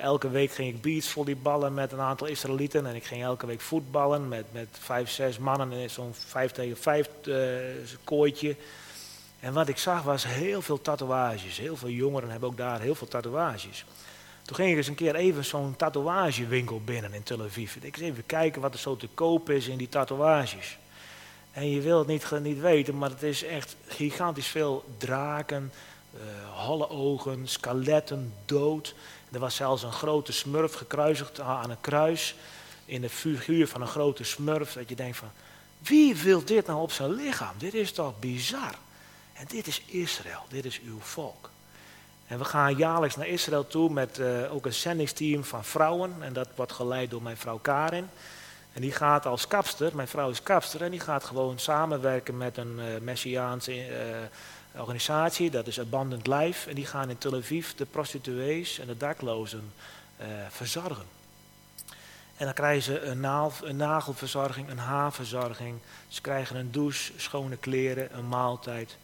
elke week ging ik beachvolleyballen met een aantal Israëlieten. En ik ging elke week voetballen met, met vijf, zes mannen in zo'n vijf tegen vijf kooitje. En wat ik zag was heel veel tatoeages. Heel veel jongeren hebben ook daar heel veel tatoeages. Toen ging ik eens een keer even zo'n tatoeagewinkel binnen in Tel Aviv. Ik eens even kijken wat er zo te koop is in die tatoeages. En je wil het niet, niet weten, maar het is echt gigantisch veel draken, uh, holle ogen, skeletten, dood. Er was zelfs een grote smurf gekruisigd aan een kruis. In de figuur van een grote smurf. Dat je denkt van, wie wil dit nou op zijn lichaam? Dit is toch bizar? En dit is Israël, dit is uw volk. En we gaan jaarlijks naar Israël toe met uh, ook een zendingsteam van vrouwen. En dat wordt geleid door mijn vrouw Karin. En die gaat als kapster, mijn vrouw is kapster, en die gaat gewoon samenwerken met een uh, Messiaanse uh, organisatie, dat is Abundant Life. En die gaan in Tel Aviv de prostituees en de daklozen verzorgen. En dan krijgen ze een, naal, een nagelverzorging, een haarverzorging. Ze krijgen een douche, schone kleren, een maaltijd.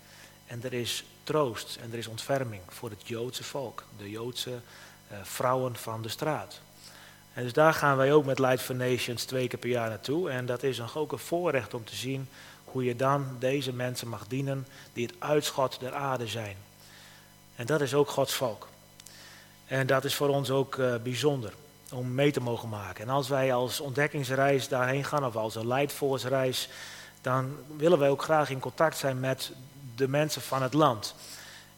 En er is troost en er is ontferming voor het Joodse volk, de Joodse uh, vrouwen van de straat. En dus daar gaan wij ook met Light for Nations twee keer per jaar naartoe. En dat is ook een voorrecht om te zien hoe je dan deze mensen mag dienen die het uitschot der aarde zijn. En dat is ook Gods volk. En dat is voor ons ook uh, bijzonder om mee te mogen maken. En als wij als ontdekkingsreis daarheen gaan, of als een reis, dan willen wij ook graag in contact zijn met de mensen van het land.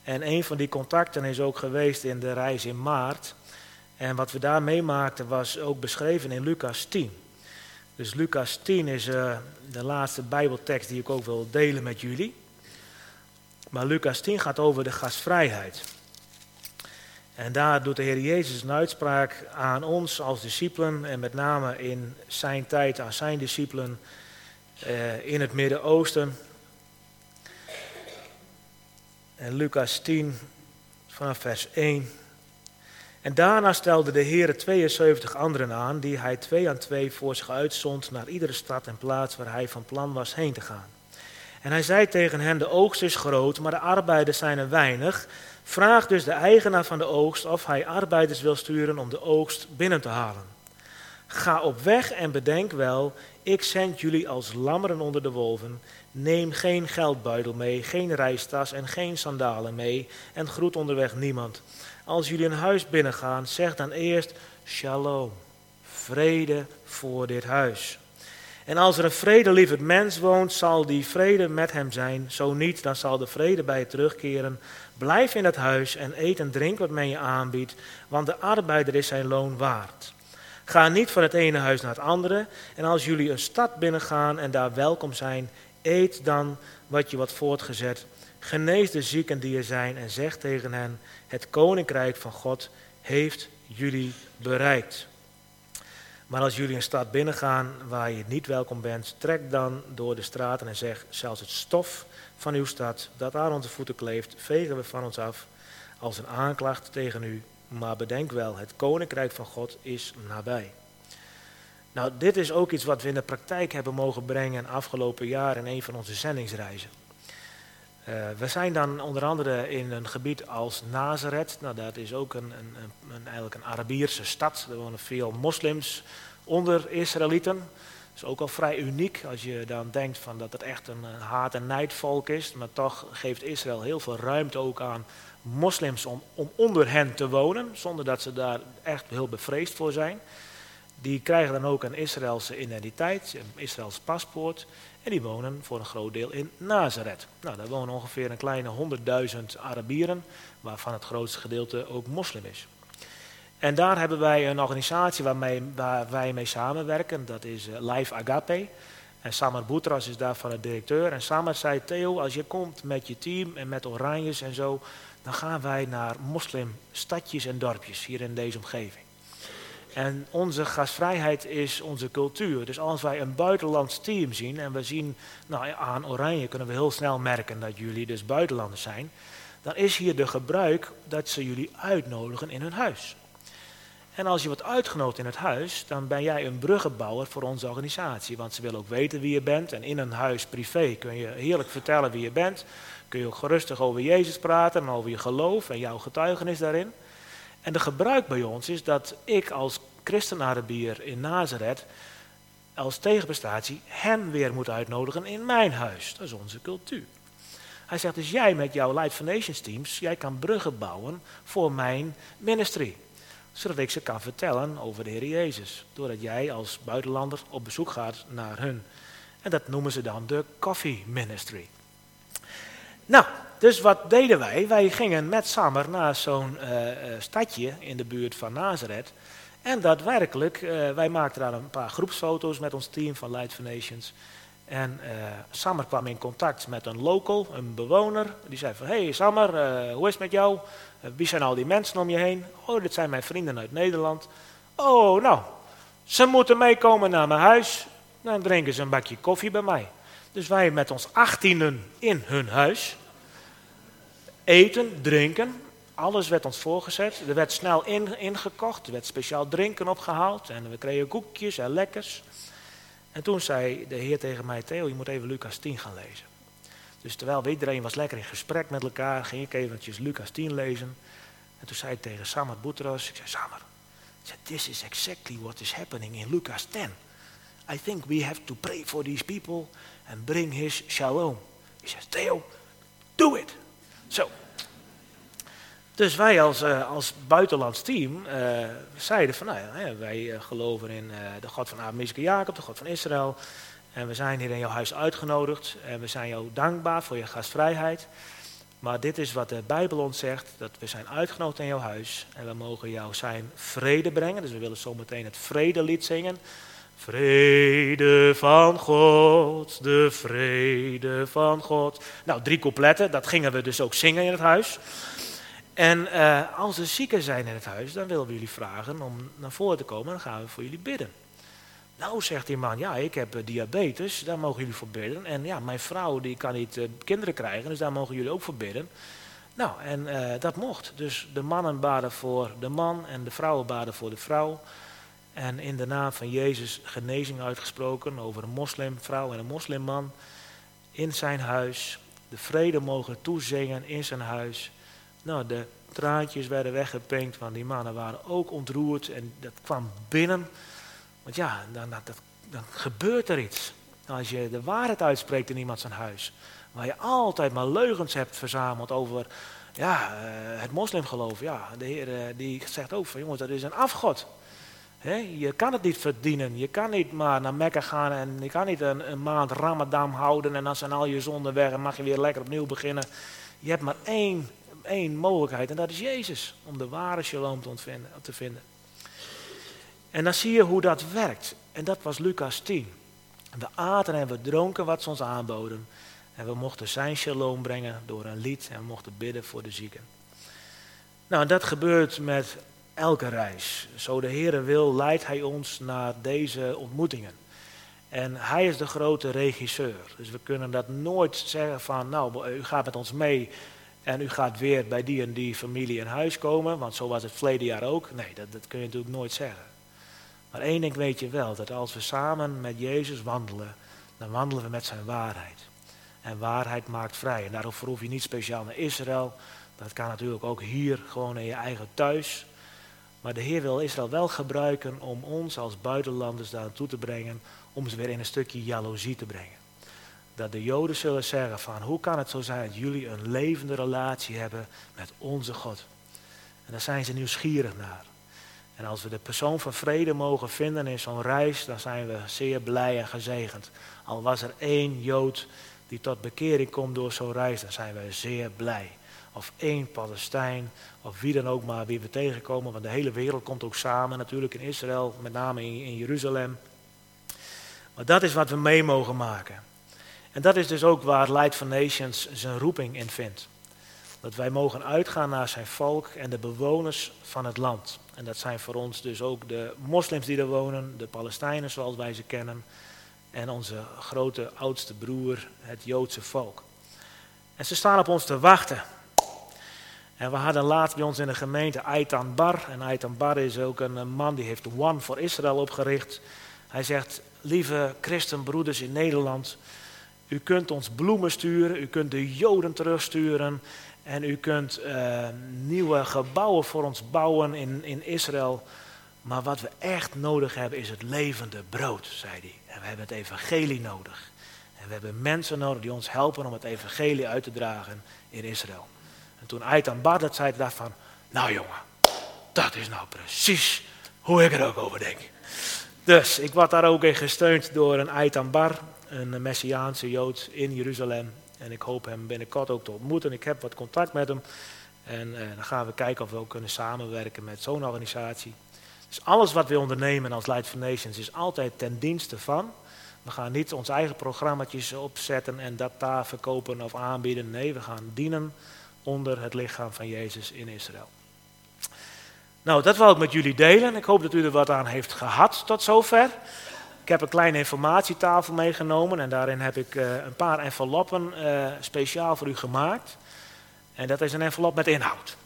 En een van die contacten is ook geweest in de reis in maart. En wat we daar meemaakten was ook beschreven in Lucas 10. Dus Lucas 10 is uh, de laatste Bijbeltekst die ik ook wil delen met jullie. Maar Lucas 10 gaat over de gastvrijheid. En daar doet de Heer Jezus een uitspraak aan ons als discipelen en met name in zijn tijd aan zijn discipelen uh, in het Midden-Oosten. En Lucas 10 vanaf vers 1. En daarna stelde de Heer 72 anderen aan, die hij twee aan twee voor zich uitzond naar iedere stad en plaats waar hij van plan was heen te gaan. En hij zei tegen hen, de oogst is groot, maar de arbeiders zijn er weinig. Vraag dus de eigenaar van de oogst of hij arbeiders wil sturen om de oogst binnen te halen. Ga op weg en bedenk wel, ik zend jullie als lammeren onder de wolven. Neem geen geldbuidel mee, geen reistas en geen sandalen mee en groet onderweg niemand. Als jullie een huis binnengaan, zeg dan eerst shalom, vrede voor dit huis. En als er een vredelievend mens woont, zal die vrede met hem zijn. Zo niet, dan zal de vrede bij je terugkeren. Blijf in het huis en eet en drink wat men je aanbiedt, want de arbeider is zijn loon waard. Ga niet van het ene huis naar het andere. En als jullie een stad binnengaan en daar welkom zijn, eet dan wat je wordt voortgezet. Genees de zieken die er zijn en zeg tegen hen: Het koninkrijk van God heeft jullie bereikt. Maar als jullie een stad binnengaan waar je niet welkom bent, trek dan door de straten en zeg: Zelfs het stof van uw stad dat aan onze voeten kleeft, vegen we van ons af als een aanklacht tegen u. Maar bedenk wel, het koninkrijk van God is nabij. Nou, dit is ook iets wat we in de praktijk hebben mogen brengen afgelopen jaar in een van onze zendingsreizen. Uh, we zijn dan onder andere in een gebied als Nazareth. Nou, dat is ook een, een, een, eigenlijk een Arabierse stad. Er wonen veel moslims onder Israëlieten. Dat is ook al vrij uniek als je dan denkt van dat het echt een haat- en nijdvolk is. Maar toch geeft Israël heel veel ruimte ook aan moslims om, om onder hen te wonen. Zonder dat ze daar echt heel bevreesd voor zijn. Die krijgen dan ook een Israëlse identiteit, een Israëls paspoort. En die wonen voor een groot deel in Nazareth. Nou, daar wonen ongeveer een kleine 100.000 Arabieren, waarvan het grootste gedeelte ook moslim is. En daar hebben wij een organisatie waarmee, waar wij mee samenwerken, dat is eh, Live Agape. En Samar Boutras is daarvan de directeur. En Samar zei, Theo, als je komt met je team en met oranjes en zo, dan gaan wij naar moslimstadjes en dorpjes hier in deze omgeving. En onze gastvrijheid is onze cultuur. Dus als wij een buitenlands team zien en we zien, nou aan Oranje kunnen we heel snel merken dat jullie dus buitenlanders zijn. Dan is hier de gebruik dat ze jullie uitnodigen in hun huis. En als je wordt uitgenodigd in het huis, dan ben jij een bruggenbouwer voor onze organisatie. Want ze willen ook weten wie je bent. En in een huis privé kun je heerlijk vertellen wie je bent. Kun je ook gerustig over Jezus praten en over je geloof en jouw getuigenis daarin. En de gebruik bij ons is dat ik als christen-Arabier in Nazareth als tegenprestatie hem weer moet uitnodigen in mijn huis. Dat is onze cultuur. Hij zegt dus jij met jouw Light for Nations teams, jij kan bruggen bouwen voor mijn ministry. Zodat ik ze kan vertellen over de Heer Jezus. Doordat jij als buitenlander op bezoek gaat naar hun. En dat noemen ze dan de coffee ministry. Nou, dus wat deden wij? Wij gingen met Sammer naar zo'n uh, stadje in de buurt van Nazareth. En daadwerkelijk, uh, wij maakten daar een paar groepsfoto's met ons team van Light for Nations. En uh, Sammer kwam in contact met een local, een bewoner. Die zei van, hey Sammer, hoe is het met jou? wie zijn al die mensen om je heen? Oh, dit zijn mijn vrienden uit Nederland. Oh, nou, ze moeten meekomen naar mijn huis. Dan drinken ze een bakje koffie bij mij. Dus wij met ons achttienen in hun huis. Eten, drinken, alles werd ons voorgezet. Er werd snel in, ingekocht, er werd speciaal drinken opgehaald. En we kregen koekjes en lekkers. En toen zei de Heer tegen mij, Theo, je moet even Lucas 10 gaan lezen. Dus terwijl iedereen was lekker in gesprek met elkaar, ging ik eventjes Lucas 10 lezen. En toen zei ik tegen Samar Boutros, ik zei, Samar, This is exactly what is happening in Lucas 10. I think we have to pray for these people and bring his shalom. He says, Theo, do it. Zo. Dus wij als, uh, als buitenlands team uh, zeiden van, nou ja, wij uh, geloven in de God van Abraham, Isaac Jacob, de God van Israël. En we zijn hier in jouw huis uitgenodigd en we zijn jou dankbaar voor je gastvrijheid. Maar dit is wat de Bijbel ons zegt, dat we zijn uitgenodigd in jouw huis en we mogen jou zijn vrede brengen. Dus we willen zometeen het vredelied zingen. Vrede van God, de vrede van God. Nou, drie coupletten, dat gingen we dus ook zingen in het huis. En uh, als er zieken zijn in het huis, dan willen we jullie vragen om naar voren te komen en dan gaan we voor jullie bidden. Nou, zegt die man, ja, ik heb uh, diabetes, daar mogen jullie voor bidden. En ja, mijn vrouw die kan niet uh, kinderen krijgen, dus daar mogen jullie ook voor bidden. Nou, en dat mocht. Dus de mannen baden voor de man en de vrouwen baden voor de vrouw. En in de naam van Jezus genezing uitgesproken over een moslimvrouw en een moslimman in zijn huis. De vrede mogen toezingen in zijn huis. Nou, de traantjes werden weggepinkt, want die mannen waren ook ontroerd en dat kwam binnen. Want ja, dan, dan, gebeurt er iets. Als je de waarheid uitspreekt in iemand zijn huis, waar je altijd maar leugens hebt verzameld over ja, uh, het moslimgeloof. Ja, de Heer uh, die zegt ook van jongens, dat is een afgod. Je kan het niet verdienen. Je kan niet maar naar Mekka gaan en je kan niet een, maand Ramadan houden en dan zijn al je zonden weg en mag je weer lekker opnieuw beginnen. Je hebt maar één één mogelijkheid en dat is Jezus, om de ware shalom te, te vinden. En dan zie je hoe dat werkt. En dat was Lucas 10. We aten en we dronken wat ze ons aanboden. En we mochten zijn shalom brengen door een lied en we mochten bidden voor de zieken. Nou, dat gebeurt met elke reis. Zo de Heere wil, leidt Hij ons naar deze ontmoetingen. En Hij is de grote regisseur. Dus we kunnen dat nooit zeggen van, nou, u gaat met ons mee en u gaat weer bij die en die familie in huis komen, want zo was het verleden jaar ook. Nee, dat, dat kun je natuurlijk nooit zeggen. Maar één ding weet je wel, dat als we samen met Jezus wandelen, dan wandelen we met zijn waarheid. En waarheid maakt vrij. En daarvoor hoef je niet speciaal naar Israël. Dat kan natuurlijk ook hier, gewoon in je eigen thuis. Maar de Heer wil Israël wel gebruiken om ons als buitenlanders daar naartoe te brengen, om ze weer in een stukje jaloezie te brengen dat de Joden zullen zeggen van hoe kan het zo zijn dat jullie een levende relatie hebben met onze God. En daar zijn ze nieuwsgierig naar. En als we de persoon van vrede mogen vinden in zo'n reis, dan zijn we zeer blij en gezegend. Al was er één Jood die tot bekering komt door zo'n reis, dan zijn we zeer blij. Of één Palestijn, of wie dan ook maar wie we tegenkomen, want de hele wereld komt ook samen, natuurlijk in Israël, met name in, Jeruzalem. Maar dat is wat we mee mogen maken. En dat is dus ook waar Light for Nations zijn roeping in vindt. Dat wij mogen uitgaan naar zijn volk en de bewoners van het land. En dat zijn voor ons dus ook de moslims die er wonen, de Palestijnen zoals wij ze kennen, en onze grote oudste broer, het Joodse volk. En ze staan op ons te wachten. En we hadden laatst bij ons in de gemeente Aitan Bar. En Aitan Bar is ook een man die heeft One for Israel opgericht. Hij zegt, lieve christenbroeders in Nederland, u kunt ons bloemen sturen, u kunt de Joden terugsturen en u kunt uh, nieuwe gebouwen voor ons bouwen in, in Israël. Maar wat we echt nodig hebben is het levende brood, zei hij. En we hebben het evangelie nodig. En we hebben mensen nodig die ons helpen om het evangelie uit te dragen in Israël. En toen Aitan Bardet zei, dacht van, nou jongen, dat is nou precies hoe ik er ook over denk. Dus ik word daar ook in gesteund door een Aitan Bar een Messiaanse Jood in Jeruzalem. En ik hoop hem binnenkort ook te ontmoeten. Ik heb wat contact met hem. En eh, dan gaan we kijken of we ook kunnen samenwerken met zo'n organisatie. Dus alles wat we ondernemen als Light for Nations is altijd ten dienste van. We gaan niet ons eigen programma's opzetten en dat daar verkopen of aanbieden. Nee, we gaan dienen onder het lichaam van Jezus in Israël. Nou, dat wil ik met jullie delen. Ik hoop dat u er wat aan heeft gehad tot zover. Ik heb een kleine informatietafel meegenomen en daarin heb ik uh, een paar enveloppen uh, speciaal voor u gemaakt. En dat is een envelop met inhoud.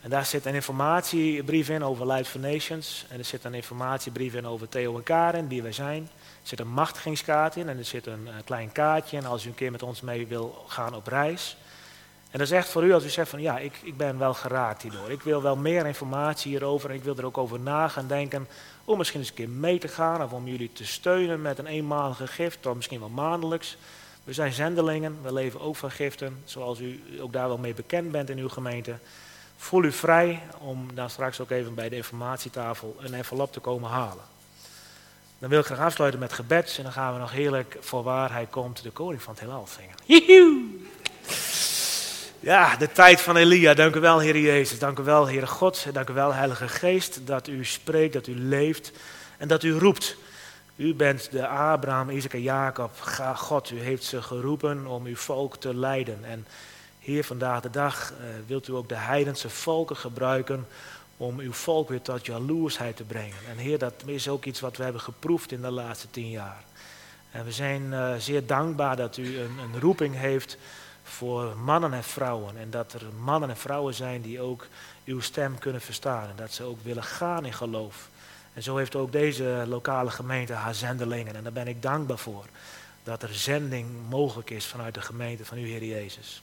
En daar zit een informatiebrief in over Light for Nations. En er zit een informatiebrief in over Theo en Karen, wie wij zijn. Er zit een machtigingskaart in en er zit een, een klein kaartje. En als u een keer met ons mee wil gaan op reis. En dat is echt voor u als u zegt van ja, ik, ik ben wel geraakt hierdoor. Ik wil wel meer informatie hierover en ik wil er ook over na gaan denken. Om misschien eens een keer mee te gaan of om jullie te steunen met een eenmalige gift of misschien wel maandelijks. We zijn zendelingen, we leven ook van giften, zoals u ook daar wel mee bekend bent in uw gemeente. Voel u vrij om dan straks ook even bij de informatietafel een envelop te komen halen. Dan wil ik graag afsluiten met gebed en dan gaan we nog heerlijk voor waar hij komt, de koning van het heelal zingen. Joehoe! Ja, de tijd van Elia. Dank u wel, Heer Jezus. Dank u wel, Heer God. Dank u wel, Heilige Geest, dat u spreekt, dat u leeft en dat u roept. U bent de Abraham, Isaac en Jacob. God, u heeft ze geroepen om uw volk te leiden. En Heer, vandaag de dag uh, wilt u ook de heidense volken gebruiken om uw volk weer tot jaloersheid te brengen. En Heer, dat is ook iets wat we hebben geproefd in de laatste tien jaar. En we zijn uh, zeer dankbaar dat u een, een roeping heeft voor mannen en vrouwen. En dat er mannen en vrouwen zijn die ook uw stem kunnen verstaan. En dat ze ook willen gaan in geloof. En zo heeft ook deze lokale gemeente haar zendelingen. En daar ben ik dankbaar voor. Dat er zending mogelijk is vanuit de gemeente van uw Heer Jezus.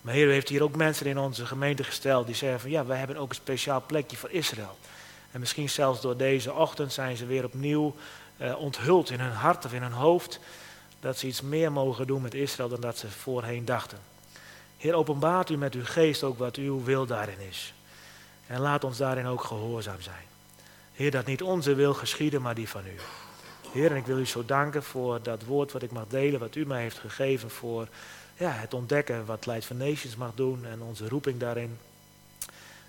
Maar Heer, u heeft hier ook mensen in onze gemeente gesteld die zeggen van ja, wij hebben ook een speciaal plekje voor Israël. En misschien zelfs door deze ochtend zijn ze weer opnieuw uh, onthuld in hun hart of in hun hoofd dat ze iets meer mogen doen met Israël dan dat ze voorheen dachten. Heer, openbaart u met uw geest ook wat uw wil daarin is. En laat ons daarin ook gehoorzaam zijn. Heer, dat niet onze wil geschieden, maar die van u. Heer, en ik wil u zo danken voor dat woord wat ik mag delen, wat u mij heeft gegeven voor ja, het ontdekken wat Light for Nations mag doen en onze roeping daarin.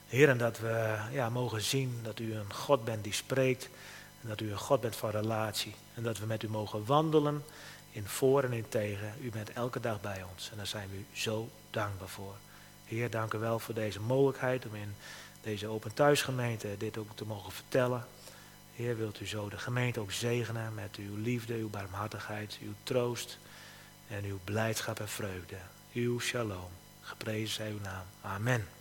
Heer, en dat we ja, mogen zien dat u een God bent die spreekt en dat u een God bent van relatie. En dat we met u mogen wandelen in voor en in tegen. U bent elke dag bij ons en daar zijn we u zo dankbaar voor. Heer, dank u wel voor deze mogelijkheid om in deze Open Thuisgemeente dit ook te mogen vertellen. Heer, wilt u zo de gemeente ook zegenen met uw liefde, uw barmhartigheid, uw troost en uw blijdschap en vreugde. Uw shalom. Geprezen zij uw naam. Amen.